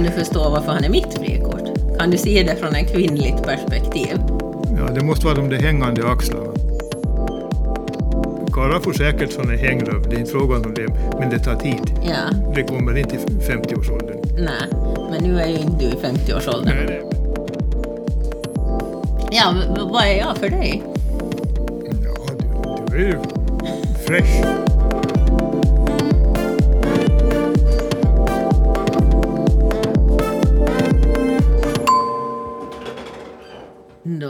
kan du förstå varför han är mitt frikort? Kan du se det från ett kvinnligt perspektiv? Ja, det måste vara de där hängande axlarna. Karlar får säkert sådana hängröv, det är inte frågan om det, men det tar tid. Ja, Det kommer inte i 50-årsåldern. nej. Men nu är ju inte du i 50-årsåldern. Nej, det- Ja, vad är jag för dig? Ja, du, du är ju fresh.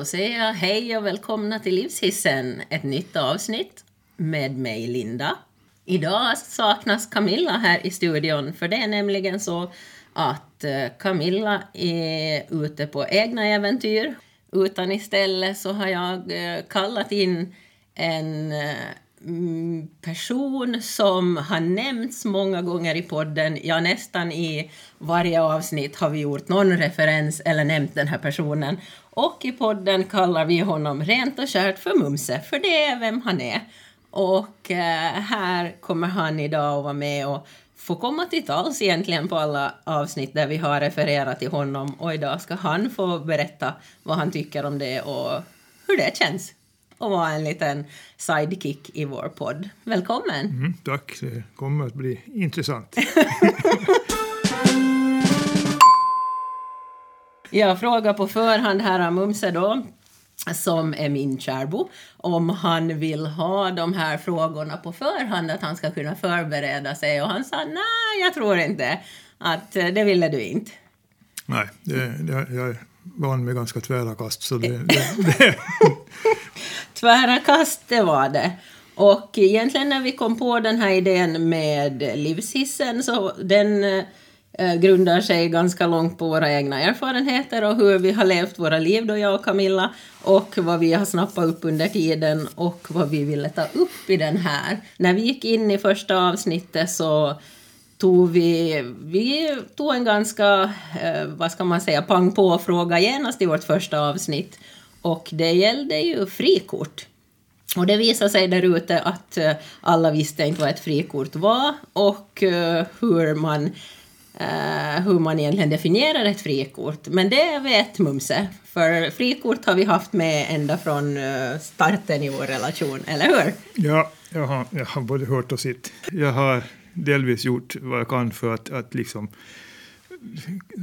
Då säger jag hej och välkomna till Livshissen, ett nytt avsnitt med mig Linda. Idag saknas Camilla här i studion för det är nämligen så att eh, Camilla är ute på egna äventyr. Utan istället så har jag eh, kallat in en eh, Mm, person som har nämnts många gånger i podden. Ja, nästan i varje avsnitt har vi gjort någon referens eller nämnt den här personen. Och i podden kallar vi honom rent och kärt för Mumse, för det är vem han är. Och eh, här kommer han idag att vara med och få komma till tals egentligen på alla avsnitt där vi har refererat till honom. Och idag ska han få berätta vad han tycker om det och hur det känns och vara en liten sidekick i vår podd. Välkommen! Mm, tack, det kommer att bli intressant. Jag frågar på förhand här av Mumse då, som är min kärbo, om han vill ha de här frågorna på förhand, att han ska kunna förbereda sig. Och han sa nej, jag tror inte. Att eh, det ville du inte. Nej, det, det, jag är van med ganska tvära kast, så det, det, det, Tvära kast, det var det. Och egentligen när vi kom på den här idén med livshissen så den eh, grundar sig ganska långt på våra egna erfarenheter och hur vi har levt våra liv då jag och Camilla och vad vi har snappat upp under tiden och vad vi ville ta upp i den här. När vi gick in i första avsnittet så tog vi, vi tog en ganska, eh, vad ska man säga, pang på-fråga genast i vårt första avsnitt. Och det gällde ju frikort. Och det visade sig där ute att eh, alla visste inte vad ett frikort var och eh, hur man, eh, hur man egentligen definierar ett frikort. Men det vet Mumse, för frikort har vi haft med ända från starten i vår relation, eller hur? ja, jag, har, jag har både hört och sett. Jag har delvis gjort vad jag kan för att, att liksom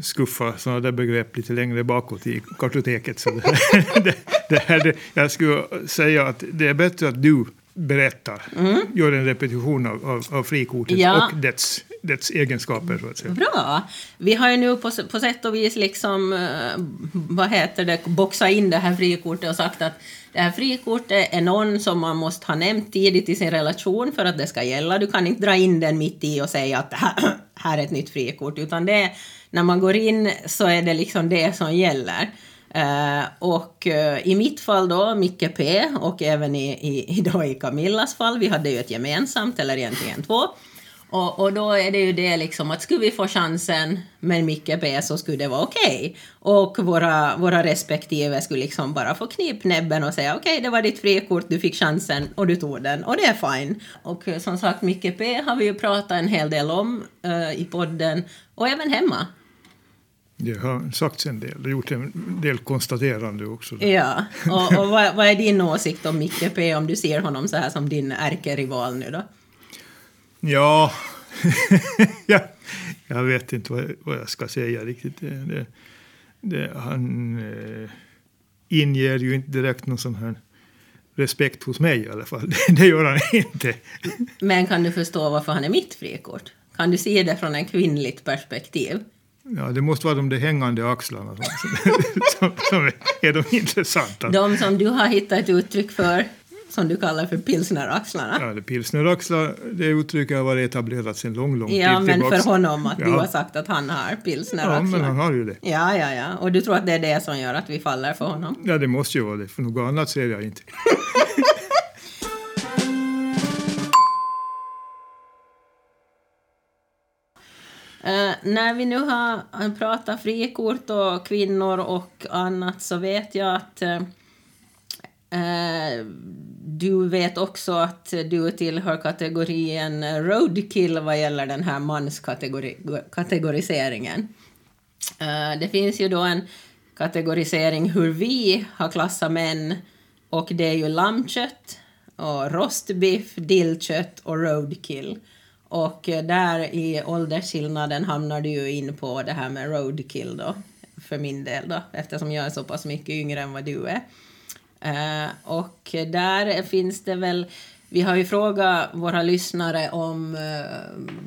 skuffa sådana där begrepp lite längre bakåt i kartoteket. Så det, det, det här, det, jag skulle säga att det är bättre att du berättar, gör en repetition av, av, av frikortet Ja. och dess, dess egenskaper. Så att säga. Bra! Vi har ju nu på, på sätt och vis liksom, eh, vad heter det, boxat in det här frikortet och sagt att det här frikortet är någon som man måste ha nämnt tidigt i sin relation för att det ska gälla. Du kan inte dra in den mitt i och säga att det här, här är ett nytt frikort, utan det är, när man går in så är det liksom det som gäller. Uh, och uh, i mitt fall då, Micke P, och även i, i, i, då i Camillas fall, vi hade ju ett gemensamt, eller egentligen två. Och, och då är det ju det liksom att skulle vi få chansen med Micke B så skulle det vara okej. Och våra, våra respektive skulle liksom bara få knip näbben och säga okej det var ditt frikort, du fick chansen och du tog den och det är fine. Och eh, som sagt Micke P har vi ju pratat en hel del om eh, i podden och även hemma. Det har sagts en del, och gjort en del konstaterande också. Ja, och, och vad, vad är din åsikt om Micke P om du ser honom så här som din ärkerival nu då? Ja, jag, jag vet inte vad, vad jag ska säga riktigt. Det, det, det, han eh, inger ju inte direkt någon sån här respekt hos mig i alla fall. Det, gör han inte. Men kan du förstå varför han är mitt frikort? Kan du se det från ett kvinnligt perspektiv? Ja, det måste vara de där hängande axlarna som, som, som är de intressanta. De som du har hittat ett uttryck för, som du kallar för pilsneraxlarna. Ja, det pilsneraxlar, det uttrycket har varit etablerat sedan lång, lång Ja, tid men tillbaks. för honom att du Ja. har sagt att han har Ja, pilsneraxlar. men han har ju det. Ja, ja, ja. Och du tror att det är det som gör att vi faller för honom? Ja, det måste ju vara det, för något annat ser jag inte. Eh, när vi nu har pratat frikort och kvinnor och annat så vet jag att eh, Eh, du vet också att du tillhör kategorin roadkill vad gäller den här manskategoriseringen. Eh, det finns ju då en kategorisering hur vi har klassat män och det är ju lammkött och rostbiff, dillkött och roadkill. Och där i åldersskillnaden hamnar du ju in på det här med roadkill då, för min del då, eftersom jag är så pass mycket yngre än vad du är. Eh, och där finns det väl, vi har ju frågat våra lyssnare om eh,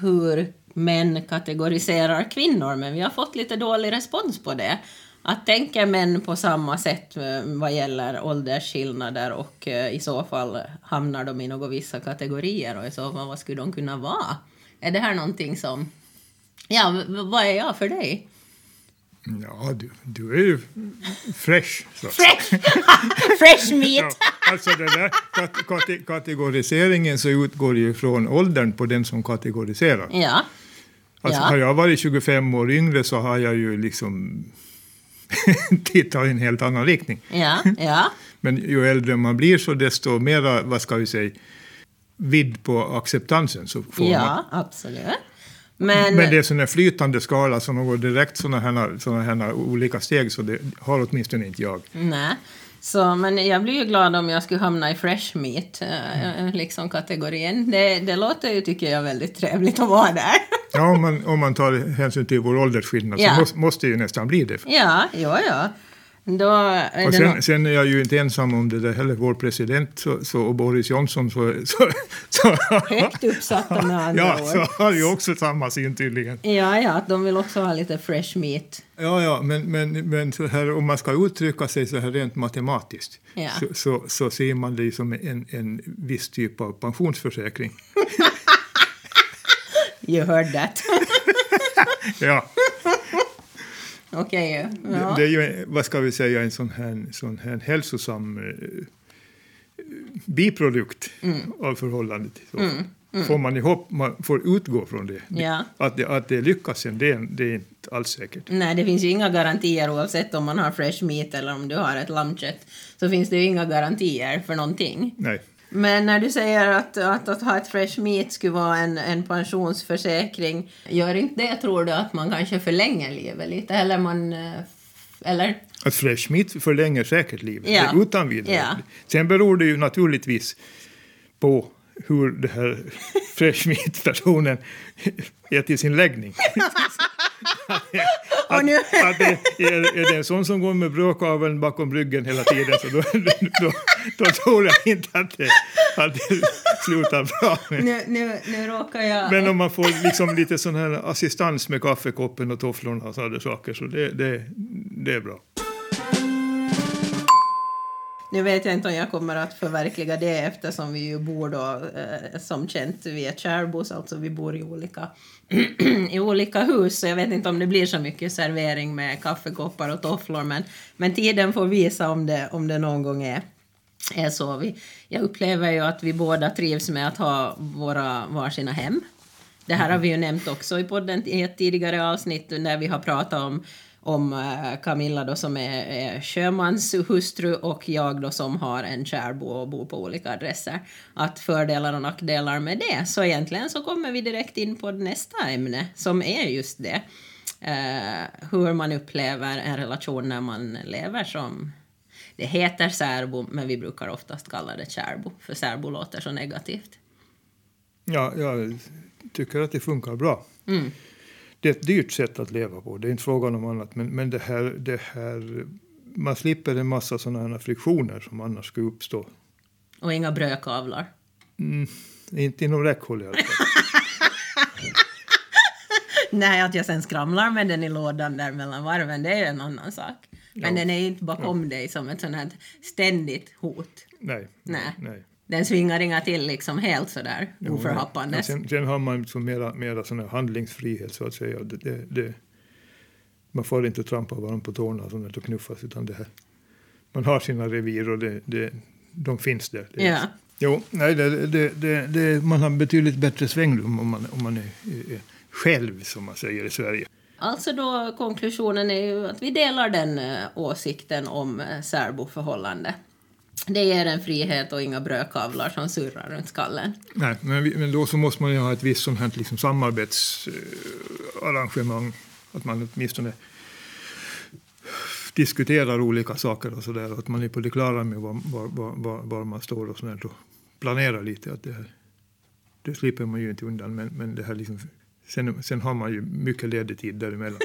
hur män kategoriserar kvinnor, men vi har fått lite dålig respons på det. Att tänker män på samma sätt eh, vad gäller åldersskillnader och i så fall hamnar de i några vissa kategorier och i så fall vad skulle de kunna vara? Är det här någonting som... Ja, vad är jag för dig? Ja, du, du är ju fresh. Så. Fresh, fresh meat! ja, alltså den där kat kategoriseringen så utgår ju från åldern på den som kategoriserar. Ja. Alltså, ja. Har jag varit 25 år yngre så har jag ju liksom tittat i en helt annan riktning. Ja, ja. Men ju äldre man blir så desto mera, vad ska vi säga, vidd på acceptansen så får ja, man. Ja, absolut. Men, Men det är sån här flytande skala som går direkt såna här, såna här olika steg så det har åtminstone inte jag. Nej. Så, men jag blir ju glad om jag skulle hamna i fresh meat, mm. liksom kategorin. Det, det låter ju, tycker jag, väldigt trevligt att vara där. Ja, om man, om man tar hänsyn till vår åldersskillnad ja. så måste, måste det ju nästan bli det. Ja, ja, ja. Och sen, sen, är jag ju inte ensam om det där heller. Vår president så, så, och Boris Johnson så... så, så Högt uppsatta med andra ja, ord. så har ju också samma syn tydligen. Ja, ja, de vill också ha lite fresh meat. Ja, ja, men, men, men här, om man ska uttrycka sig så här rent matematiskt ja. så, så, så, ser man det som en, en viss typ av pensionsförsäkring. you heard that. ja. Okej. Okay, ja. det, det, är ju, vad ska vi säga, en sån här, sån här hälsosam eh, biprodukt mm. av förhållandet. Mm. Mm. Får man ihop, man får utgå från det. Ja. Att, det att det lyckas sen, det, är, det är inte alls säkert. Nej, det finns ju inga garantier oavsett om man har fresh meat eller om du har ett lammkött. Så finns det ju inga garantier för någonting. Nej. Men när du säger att, att, att ha ett fresh meat skulle vara en, en pensionsförsäkring, gör inte det tror du att man kanske förlänger livet lite? Eller man... eh, Eller? Att fresh meat förlänger säkert livet, Ja. utan vidare. Ja. Sen beror det ju naturligtvis på hur det här fresh meat-personen är till sin läggning. Att, nu- att det, är, är det en sån som går med brödkaveln bakom ryggen hela tiden så då, då, då tror jag inte att det, att det slutar bra. Nu, nu, nu råkar jag... Men om man får liksom lite sån här assistans med kaffekoppen och tofflorna och sådana saker så det, det, det är bra. Nu vet jag inte om jag kommer att förverkliga det eftersom vi ju bor då, eh, som känt, vi är kärbos, alltså vi bor i olika, i olika hus, så jag vet inte om det blir så mycket servering med kaffekoppar och tofflor, men, men tiden får visa om det, om det någon gång är, är så. Vi, jag upplever ju att vi båda trivs med att ha våra varsina hem. Det här har vi ju nämnt också i podden i ett tidigare avsnitt när vi har pratat om om eh, Camilla då som är, är sjömanshustru och jag då som har en kärbo och bor på olika adresser. Att fördelar och nackdelar med det. Så egentligen så kommer vi direkt in på nästa ämne som är just det. Eh, hur man upplever en relation när man lever som det heter särbo men vi brukar oftast kalla det kärbo för särbo låter så negativt. Ja, jag tycker att det funkar bra. Mm. Det är ett dyrt sätt att leva på, det är inte frågan om annat. Men, men det här, det här, man slipper en massa sådana här friktioner som annars skulle uppstå. Och inga brödkavlar. Mm, inte inom räckhåll i alla fall. Nej, att jag sen skramlar med den i lådan där mellan varven, det är ju en annan sak. Men Ja. den är inte bakom dig som ett sånt här ständigt hot. Nej. Nej. nej. Den svingar inga till liksom helt sådär Jo, oförhappandes. ja, sen, sen har man liksom mera, mera sån här handlingsfrihet så att säga. Det, det, det, man får inte trampa varandra på tårna och, sånt och knuffas utan det här. Man har sina revir och det, det, de finns där. Det, Ja. Jo, nej, det, man har betydligt bättre svängrum om man, om man är, är själv, som man säger i Sverige. Alltså då konklusionen är ju att vi delar den eh, åsikten om eh, särboförhållande. Det ger en frihet och inga brödkavlar som surrar runt skallen. Nej, men, då så måste man ju ha ett visst sånt här liksom samarbetsarrangemang att man åtminstone diskuterar olika saker och sådär. Att man är på det klara med var, var, var, var man står och sådär. Och planerar lite. Att det, här, det slipper man ju inte undan. Men, men det här liksom, sen, sen har man ju mycket ledig tid däremellan.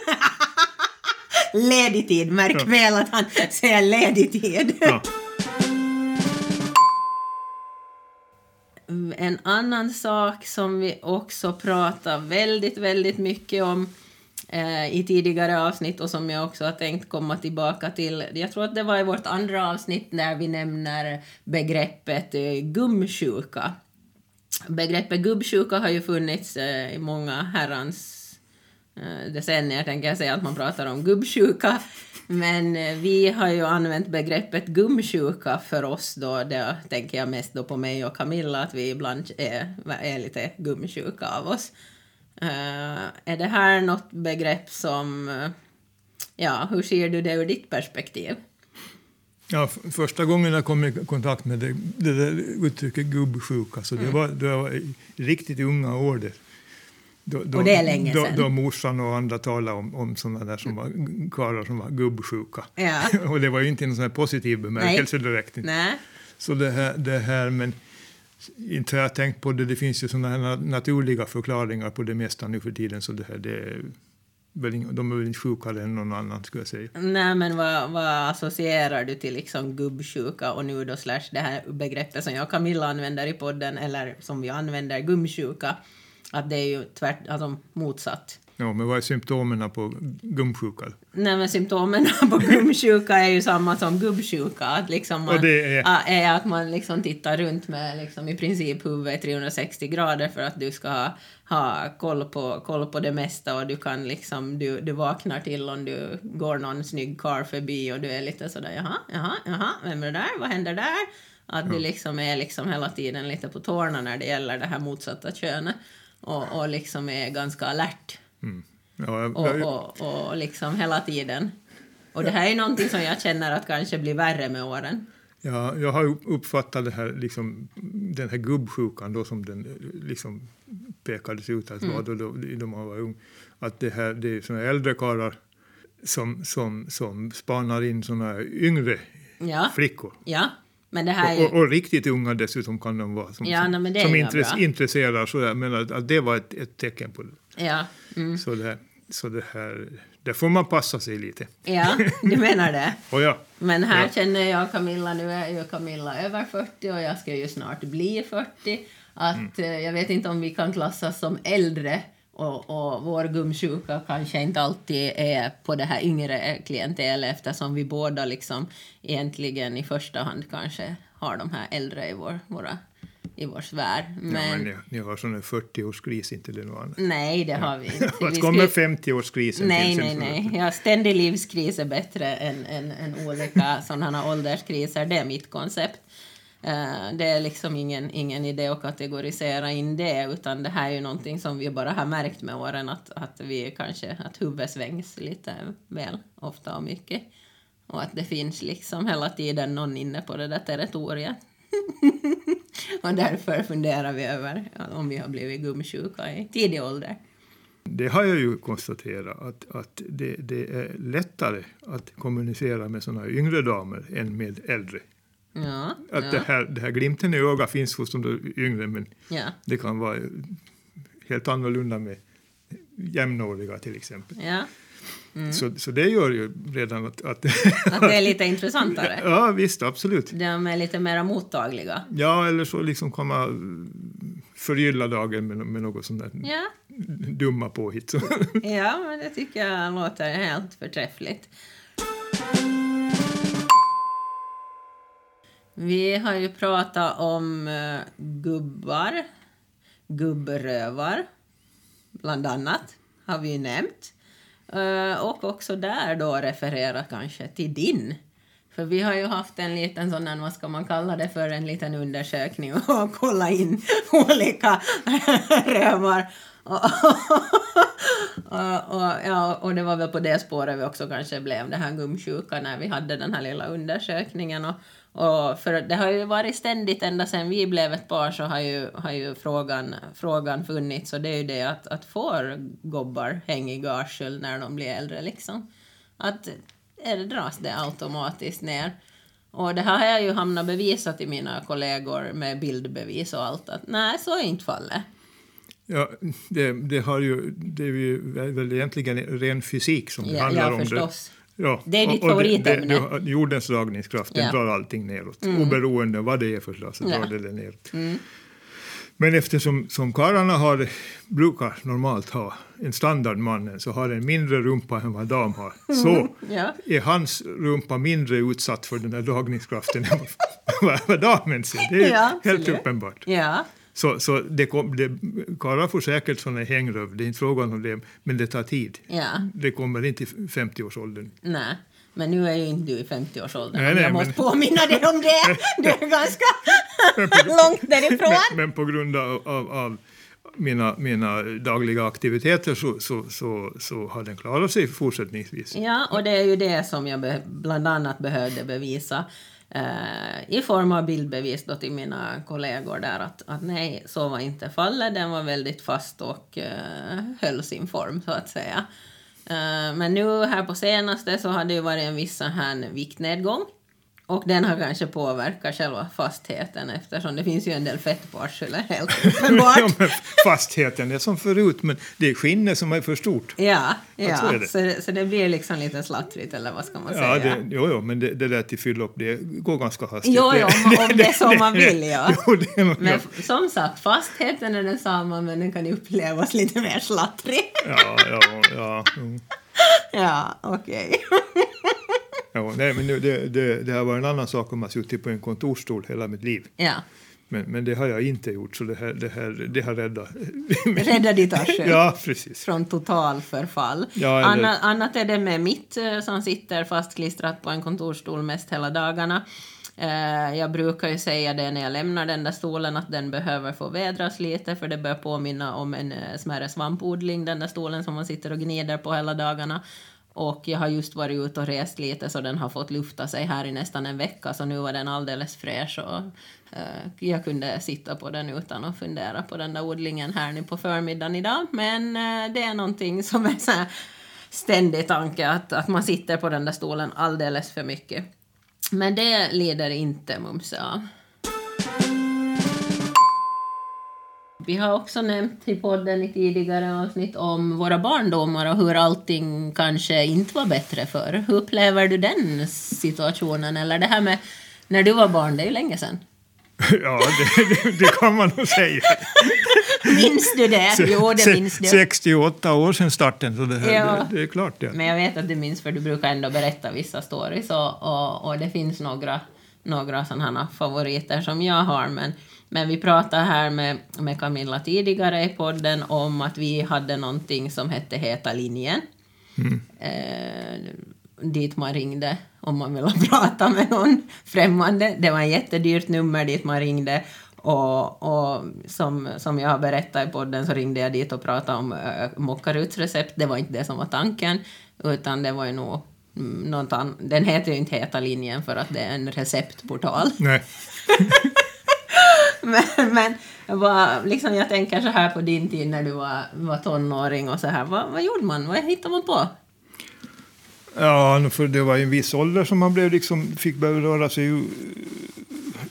ledig tid, märk ja. väl att han säger ledig tid. Ja. Mm, en annan sak som vi också pratar väldigt, väldigt mycket om eh, i tidigare avsnitt och som jag också har tänkt komma tillbaka till. Jag tror att det var i vårt andra avsnitt när vi nämner begreppet eh, gumsjuka. Begreppet gubbsjuka har ju funnits eh, i många herrans decennier, tänker jag säga, att man pratar om gubbsjuka. Men eh, vi har ju använt begreppet gumsjuka för oss då, det tänker jag mest då på mig och Camilla, att vi ibland är, är lite gumsjuka av oss. Uh, är det här något begrepp som... Ja, hur ser du det ur ditt perspektiv? Ja, första gången jag kom i kontakt med det, det uttrycket gubbsjuka, så det, mm. var, det var riktigt unga år. Det. Då, då, och det är länge sedan. Då, då morsan och andra talade om, om sådana där som var karlar som var gubbsjuka. Ja. och det var ju inte en sån här positiv bemärkelse Nej. direkt. Nej. Så det här, det här, men inte har jag tänkt på det, det finns ju sådana naturliga förklaringar på det mesta nu för tiden, så det här, det är väl, de är väl inte sjukare än någon annan skulle jag säga. Nej, men vad, vad associerar du till liksom gubbsjuka och nu då slash det här begreppet som jag och Camilla använder i podden, eller som vi använder, gumsjuka, att det är ju tvärt, alltså motsatt. Ja, men vad är symptomen på gumsjuka? Nej, men symptomen på gumsjuka är ju samma som gubbsjuka. Att liksom man, är... är att man liksom tittar runt med liksom i princip huvudet 360 grader för att du ska ha, ha koll, på, koll på det mesta och du kan liksom, du, du vaknar till om du går någon snygg karl förbi och du är lite sådär jaha, jaha, jaha, vem är det där, vad händer där? Att ja. du liksom är liksom hela tiden lite på tårna när det gäller det här motsatta könet och, och liksom är ganska alert. Mm. Ja, jag, och, och, och liksom hela tiden. Och det här är någonting som jag känner att kanske blir värre med åren. Ja, jag har uppfattat det här, liksom, den här gubbsjukan då som den liksom pekades ut att mm. var då, då, då man var ung. Att det, här, det är såna äldre karlar som, som, som spanar in såna yngre ja. flickor. Ja. Men det här ju... och, och, och, riktigt unga dessutom kan de vara, som, ja, som, som intresse, intresserar. Så jag menar att, att det var ett, ett tecken på det. Ja. Mm. Så, det, så det här, där får man passa sig lite. Ja, du menar det? oh ja. Men här ja. känner jag Camilla, nu är ju Camilla över 40 och jag ska ju snart bli 40. Att mm. Eh, jag vet inte om vi kan klassas som äldre och, och vår gumsjuka kanske inte alltid är på det här yngre klientelet eftersom vi båda liksom egentligen i första hand kanske har de här äldre i vår, våra i vår sfär. Men, ja, men ni, ni har sån 40-årskris, inte det något annat? Nej, det har vi inte. Vad kommer 50-årskrisen Nej, nej, nej. Ja, ständig livskris är bättre än, än, än olika sådana ålderskriser. Det är mitt koncept. Eh, det är liksom ingen, ingen idé att kategorisera in det, utan det här är ju någonting som vi bara har märkt med åren, att, att vi kanske, att huvudet svängs lite väl ofta och mycket. Och att det finns liksom hela tiden någon inne på det där territoriet. och därför funderar vi över om vi har blivit gumsjuka i tidig ålder. Det har jag ju konstaterat att, att det, det är lättare att kommunicera med såna yngre damer än med äldre. Ja, att ja. Det, här, det här glimten i ögat finns hos de yngre men ja. det kan vara helt annorlunda med jämnåriga till exempel. Ja. Mm. Så, så det gör ju redan att... Att, att det är lite intressantare? ja, visst, absolut. De är lite mer mottagliga? Ja, eller så liksom kan man förgylla dagen med, med något sånt där ja. dumma påhitt. ja, men det tycker jag låter helt förträffligt. Vi har ju pratat om uh, gubbar, gubbrövar, bland annat, har vi ju nämnt. Uh, och också där då referera kanske till din. För vi har ju haft en liten sån, vad ska man kalla det för, en liten undersökning och kolla in olika rövar. och, och, ja, och det var väl på det spåret vi också kanske blev det här gumsjuka när vi hade den här lilla undersökningen. Och, och för det har ju varit ständigt, ända sedan vi blev ett par, så har ju, har ju frågan, frågan funnits. Och det är ju det att, att får gobbar häng i garsel när de blir äldre liksom? Att är det, dras det automatiskt ner? Och det här har jag ju hamnat bevisat till mina kollegor med bildbevis och allt att nej, så är inte fallet. Ja, det, det, har ju, det är ju väl egentligen ren fysik som det Ja, handlar ja om. förstås. Det. Ja, Det är ditt favoritämne. Det, det, jordens dragningskraft, den Ja. Mm. drar allting neråt. Oberoende av vad det är för slag så drar det det neråt. Men eftersom som karlarna har, brukar normalt ha en standardmannen så har en mindre rumpa än vad dam har. Så Ja. är hans rumpa mindre utsatt för den här dragningskraften än vad, damens är. Det är Ja, helt uppenbart. Ja, Så, så det kom, det, karlar får säkert sådana hängröv, det är inte frågan om det, men det tar tid. ja, Det kommer inte i 50-årsåldern. nej. Men nu är ju inte du i 50-årsåldern. Nej, nej, jag måste men- påminna dig om det. Du är ganska långt därifrån. Men, men på grund av, av, av mina, mina dagliga aktiviteter så, så, så, så har den klarat sig fortsättningsvis. Ja, och det är ju det som jag bland annat behövde bevisa eh, i form av bildbevis då till mina kollegor där att, att nej, så var inte fallet. Den var väldigt fast och eh, höll sin form så att säga. Eh, men nu här på senaste så har det ju varit en viss här viktnedgång. Och den har kanske påverkat själva fastheten eftersom det finns ju en del fett på arslet helt Ja, uppenbart. men fastheten är som förut, men det är skinnet som är för stort. Ja, så ja. är det. Så, det, så det blir liksom lite slattrigt eller vad ska man Ja, säga? det, jo, jo, men det, det där till fylla upp, det går ganska hastigt. Jo, jo, om- om det är så man vill, ja. Jo, Men som sagt, fastheten är densamma men den kan upplevas lite mer slattrig. ja, ja, ja. mm. ja, okej. Ja nej, men nu, det, det, det har varit en annan sak om jag suttit på en kontorsstol hela mitt liv. ja, Men, men det har jag inte gjort, så det, här, det, här, det har räddat. rädda ditt arsel. ja, precis. Från total förfall. Ja, Anna, annat är det med mitt eh, som sitter fastklistrat på en kontorsstol mest hela dagarna. Eh, Jag brukar ju säga det när jag lämnar den där stolen att den behöver få vädras lite för det bör påminna om en eh, smärre svampodling, den där stolen som man sitter och gnider på hela dagarna. Och jag har just varit ute och rest lite så den har fått lufta sig här i nästan en vecka så nu var den alldeles fräsch och eh, jag kunde sitta på den utan att fundera på den där odlingen här nu på förmiddagen idag. Men eh, det är någonting som är så här ständig tanke att, att man sitter på den där stolen alldeles för mycket. Men det lider inte Mumse av. Vi har också nämnt i podden i tidigare avsnitt om våra barndomar och hur allting kanske inte var bättre förr. Hur upplever du den situationen? Eller det här med när du var barn, det är ju länge sedan. Ja, det, det, det kan man nog säga. Minns du det? Jo, det minns du. 68 år sedan starten, så det, här, Ja. det, det är klart det. Men jag vet att du minns för du brukar ändå berätta vissa stories och, och, och det finns några, några sådana favoriter som jag har. Men, men vi pratade här med, med Camilla tidigare i podden om att vi hade någonting som hette Heta linjen. Eh, dit man ringde om man ville prata med någon främmande. Det var ett jättedyrt nummer dit man ringde. Och, och som, som jag har berättat i podden så ringde jag dit och pratade om äh, mockarutsrecept. Det var inte det som var tanken, utan det var ju nog mm, något an- Den heter ju inte Heta linjen för att det är en receptportal. Nej. Men, men vad, liksom jag tänker så här på din tid när du var, var tonåring och så här. Vad, vad gjorde man? Vad hittade man på? Ja, för det var en viss ålder som man blev liksom, fick börja röra sig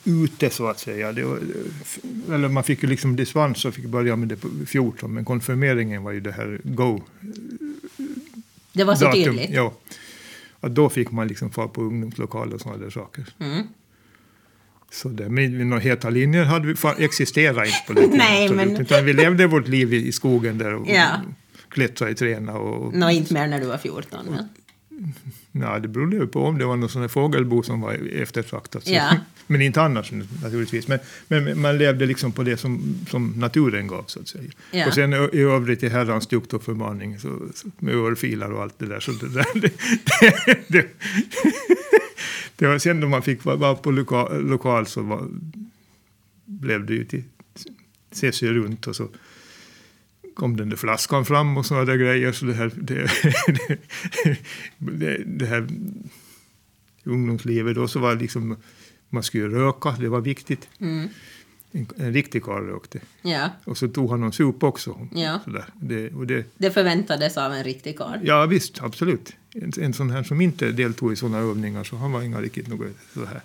ute så att säga. Var, eller man fick ju liksom dispens och fick börja med det på 14, men konfirmeringen var ju det här go Det var så tydligt. Ja. Och då fick man liksom fara på ungdomslokaler och sådana där saker. Mm. Så det, men några heta linjer hade vi, existerade inte på tiden. Nej, absolut. men- Utan vi levde vårt liv i, i skogen där och Ja. klättrade i träna. Och, Nå, inte mer när du var 14. Men. Ja, det berodde ju på om det var någon sån fågelbo som var eftertraktat. Ja. Men inte annars naturligtvis. Men, men man levde liksom på det som, som naturen gav så att säga. Ja. Och sen i övrigt i herrans tukt och förmaning så, så, med örfilar och allt det där. Så det, där det, det, det, det var sen då man fick vara på lokal, lokal så var, blev det ju till se sig runt och så kom den där flaskan fram och sådana där grejer. Så det här, det, det, det här ungdomslivet då så var liksom Man skulle röka, det var viktigt. Mm. En, en riktig karl rökte. Ja, Och så tog han någon sup också. Ja. Sådär. Det, och det, det förväntades av en riktig karl. ja visst, absolut. En, en sån här som inte deltog i sådana övningar så han var inga riktigt något så här.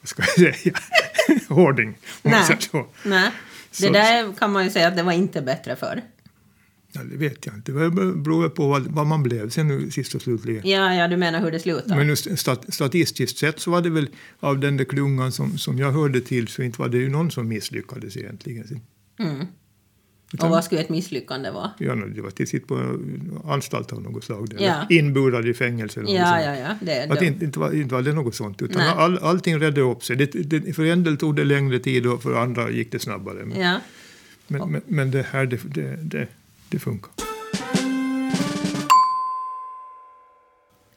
Vad ska jag säga? Hårding, om man Nej. säger så. Nej, det där kan man ju säga att det var inte bättre förr. Ja, det vet jag inte. Det beror på vad, vad man blev sen nu sist och slutligen. Ja, ja, du menar hur det slutar? Men nu stat, statistiskt sett så var det väl av den där klungan som, som jag hörde till så inte var det ju någon som misslyckades egentligen. Mm. Utan- Och vad skulle ett misslyckande vara? Ja, det var till sitt på anstalt av något slag. Ja. Inburad i fängelse. eller Ja, ja, ja. Det, Att inte, inte, var, inte var det något sånt, utan Nej. all, allting redde upp sig. Det, det, för en del tog det längre tid och för andra gick det snabbare. Men, ja. men, men, men det här, det, det, det, det funkar.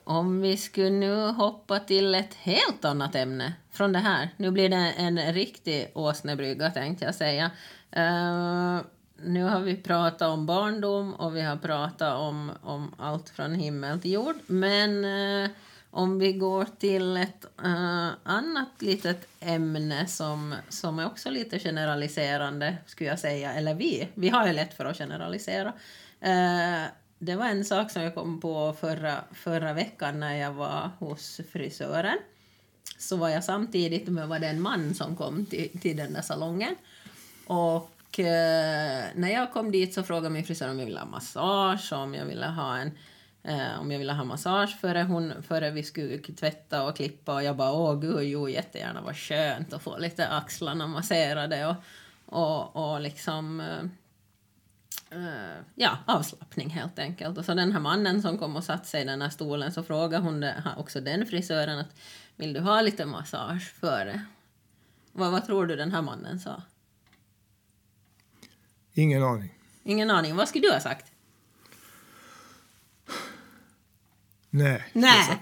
Om vi skulle nu hoppa till ett helt annat ämne från det här. Nu blir det en riktig åsnebrygga tänkte jag säga. Eh, nu har vi pratat om barndom och vi har pratat om, om allt från himmel till jord. Men eh, om vi går till ett eh, annat litet ämne som, som är också lite generaliserande, skulle jag säga. Eller vi, vi har ju lätt för att generalisera. Eh, det var en sak som jag kom på förra, förra veckan när jag var hos frisören. Så var jag samtidigt med var det en man som kom till, till den där salongen. Och eh, när jag kom dit så frågade min frisör om jag ville ha massage, om jag ville ha en eh, om jag ville ha massage före, hon, före vi skulle tvätta och klippa och jag bara åh gud, jo jättegärna, vad skönt att få lite axlarna masserade och, och, och liksom eh, eh ja, avslappning helt enkelt. Och så den här mannen som kom och satte sig i den här stolen så frågade hon det, också den frisören att vill du ha lite massage före? Vad, vad tror du den här mannen sa? Ingen aning. Ingen aning. Vad skulle du ha sagt? Nej. Nej.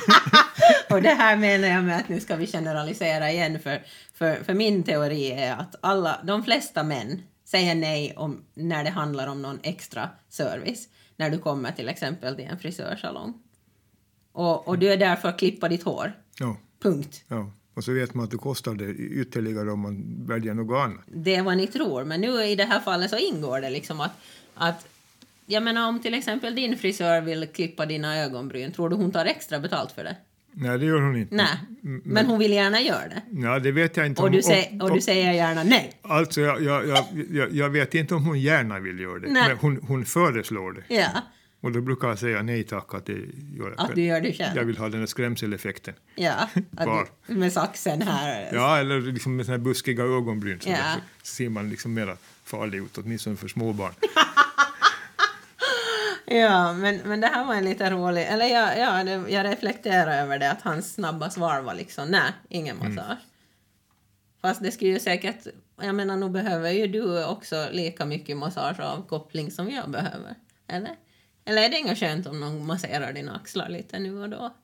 och det här menar jag med att nu ska vi generalisera igen för, för, för min teori är att alla, de flesta män säger nej om, när det handlar om någon extra service. När du kommer till exempel till en frisörsalong. Och, och du är där för att klippa ditt hår. Ja, Punkt. ja. Och så vet man att det kostar det ytterligare om man väljer något annat. Det är vad ni tror. Men nu i det här fallet så ingår det liksom att, att jag menar om till exempel din frisör vill klippa dina ögonbryn, tror du hon tar extra betalt för det? Nej, det gör hon inte. Nej, men hon vill gärna göra det. Ja, det vet jag inte. Och om- du, om- sä- och om- du säger gärna nej. Alltså, jag, jag, jag, jag, jag vet inte om hon gärna vill göra det, Nej. men hon, hon föreslår det. Ja, Och då brukar jag säga nej tack, att det gör jag att du gör det själv. Jag vill ha den här skrämseleffekten. Ja, du, med saxen här. Ja, eller liksom med såna här buskiga ögonbryn så, Ja. där, så ser man liksom mera farlig ut, åtminstone för småbarn. Ja, men, men det här var en lite rolig... Eller jag, ja, det, jag reflekterar över det, att hans snabba svar var liksom nej, ingen Mm. massage. Fast det skulle ju säkert... Jag menar, nu behöver ju du också lika mycket massage och avkoppling som jag behöver. Eller? Eller är det inget skönt om någon masserar dina axlar lite nu och då?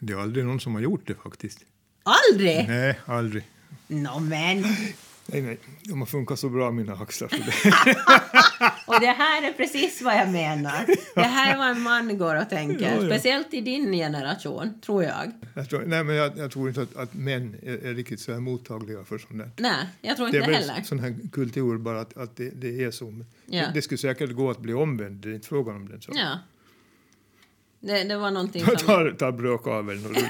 Det är aldrig någon som har gjort det faktiskt. Aldrig! Nej, aldrig. Nå men! Nej, nej, de har funkat så bra mina axlar. Så det. Och det här är precis vad jag menar. Det här är vad en man går och tänker. Ja, ja. Speciellt i din generation, tror jag. Jag tror, nej, men jag, jag tror inte att, att män är, är riktigt så här mottagliga för sånt där. Nej, jag tror Det inte är heller. väl sån här kultur bara att, att det, det är så. Ja. det, det skulle säkert gå att bli omvänd, det är inte frågan om den saken. Ja. Det, det var någonting som... ta, ta brödkaveln och rulla.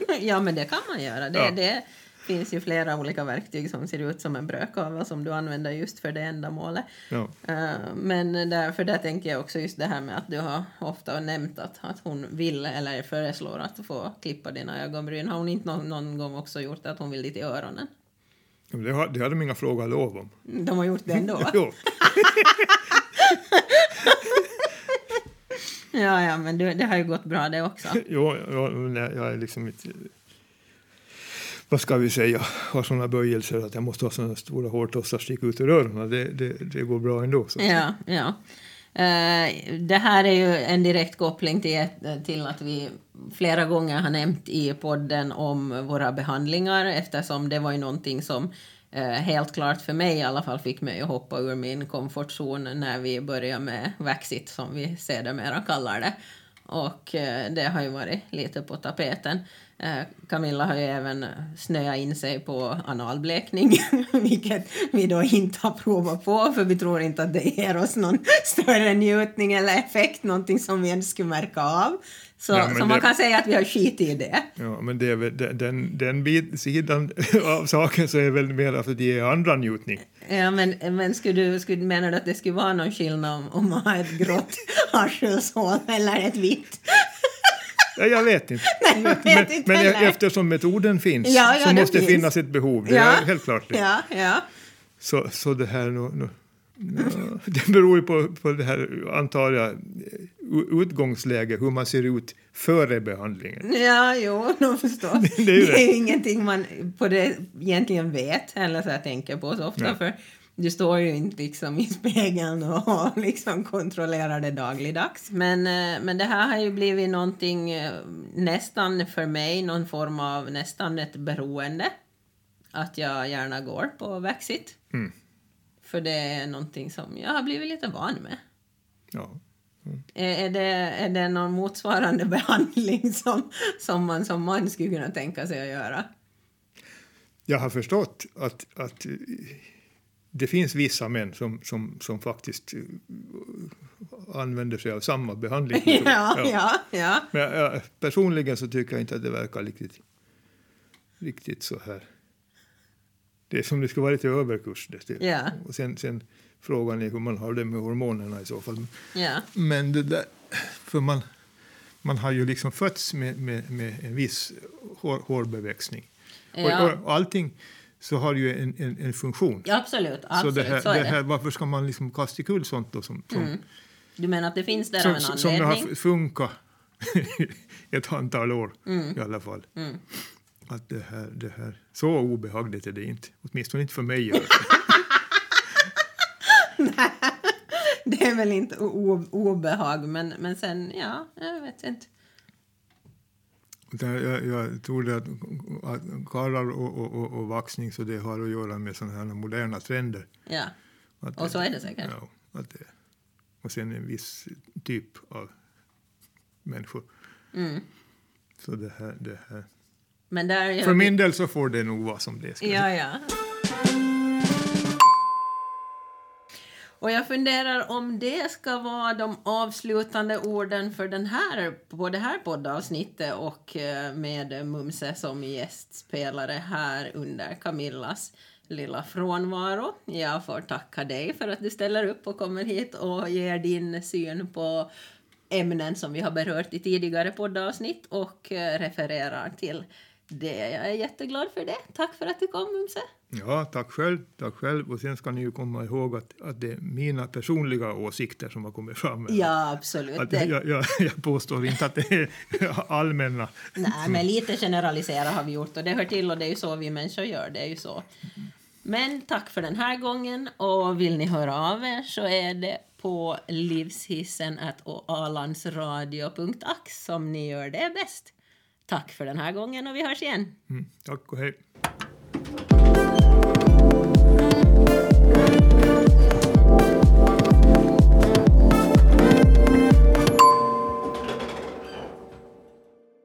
Ja, men det kan man göra. Det, Ja. det finns ju flera olika verktyg som ser ut som en brödkavel som du använder just för det ändamålet. ja. Eh, Men därför där tänker jag också just det här med att du har ofta nämnt att, att hon vill eller föreslår att få klippa dina ögonbryn. Har hon inte någon, någon gång också gjort att hon vill dit i öronen? Det, har, det hade de inga frågor lov om. De har gjort det ändå? Jo. ja, ja, men det, det har ju gått bra det också. Jo, jag jag är liksom inte... Vad ska vi säga? Har sådana böjelser att jag måste ha sådana stora hårtossar sticka ut ur öronen. Det, det, det går bra ändå. Så. Ja, ja. Eh, det här är ju en direkt koppling till, till att vi flera gånger har nämnt i podden om våra behandlingar eftersom det var ju någonting som eh, helt klart för mig i alla fall fick mig att hoppa ur min komfortzon när vi började med Vaxit som vi sedermera kallar det. Och eh, det har ju varit lite på tapeten. Eh, Camilla har ju även snöat in sig på analblekning, vilket vi då inte har provat på, för vi tror inte att det ger oss någon större njutning eller effekt, någonting som vi ens skulle märka av. Så, Ja, så man det- kan säga att vi har skit i det. Ja, men det väl, den, den, bit, sidan av saken så är väl mer att det ger andra njutning. Ja, men, men skulle du, skulle, menar du att det skulle vara någon skillnad om, om man har ett grått arselsål eller ett vitt? Ja, jag vet inte. Nej, jag vet men inte men heller. eftersom metoden finns Ja, ja, så måste det finns. finnas ett behov. Det är helt klart det. Ja, ja. Så, så det här nu, nu, ja, det beror ju på, på det här, antar jag, u- utgångsläge, hur man ser ut före behandlingen. Ja, jo, de förstår. Det är ju det. ingenting man på det egentligen vet eller så jag tänker på så ofta. Ja. För du står ju inte liksom i spegeln och liksom kontrollerar det dagligdags. Men, eh, men det här har ju blivit någonting eh, nästan för mig, någon form av nästan ett beroende. Att jag gärna går på Vaxit. Mm. För det är någonting som jag har blivit lite van med. Ja. Är är det, är det någon motsvarande behandling som, som man som man skulle kunna tänka sig att göra? Jag har förstått att, att eh, det finns vissa män som, som, som faktiskt eh, använder sig av samma behandling. Ja, ja, ja. Men jag, personligen så tycker jag inte att det verkar riktigt, riktigt så här. Det är som det ska vara lite överkurs. Det. Ja. Och sen, sen frågan är hur man har det med hormonerna i så fall. ja. Men det där, för man, man har ju liksom fötts med, med, med en viss hår, hårbeväxning. Ja. Och, och allting så har ju en, en, en funktion. Ja, absolut. så absolut det här, så det det. här, varför ska man liksom kasta kul sånt då som, som, Du menar att det finns där av som, en som, som det anledning? har funkat ett antal år Mm. i alla fall. Att det här, det här, så obehagligt är det inte. Åtminstone inte för mig. Det är väl inte obehag, men, men sen, ja, jag vet inte. Utan Jag, jag tror det att, att karlar och, och, och, och vaxning så det har att göra med sådana här moderna trender. Ja, Att och så är det säkert. Ja, att det, och sen en viss typ av människor. Mm. Så det här, det här. Men där För min del så får det nog vara som det ska. Ja, ja. Och jag funderar om det ska vara de avslutande orden för den här, på det här poddavsnittet och eh, med Mumse som gästspelare här under Camillas lilla frånvaro. Jag får tacka dig för att du ställer upp och kommer hit och ger din syn på ämnen som vi har berört i tidigare poddavsnitt och eh, refererar till det. Jag är jätteglad för det. Tack för att du kom, Mumse. Ja, tack själv. Tack själv. Och sen ska ni ju komma ihåg att, att det är mina personliga åsikter som har kommit fram. Ja, absolut. Att jag, jag, jag påstår inte att det är allmänna. nej, men lite generalisera har vi gjort och det hör till och det är ju så vi människor gör. Det är ju så. Men tack för den här gången och vill ni höra av er så är det på livshissen alandsradio.ax som ni gör det bäst. Tack för den här gången och vi hörs igen. Mm, tack och hej.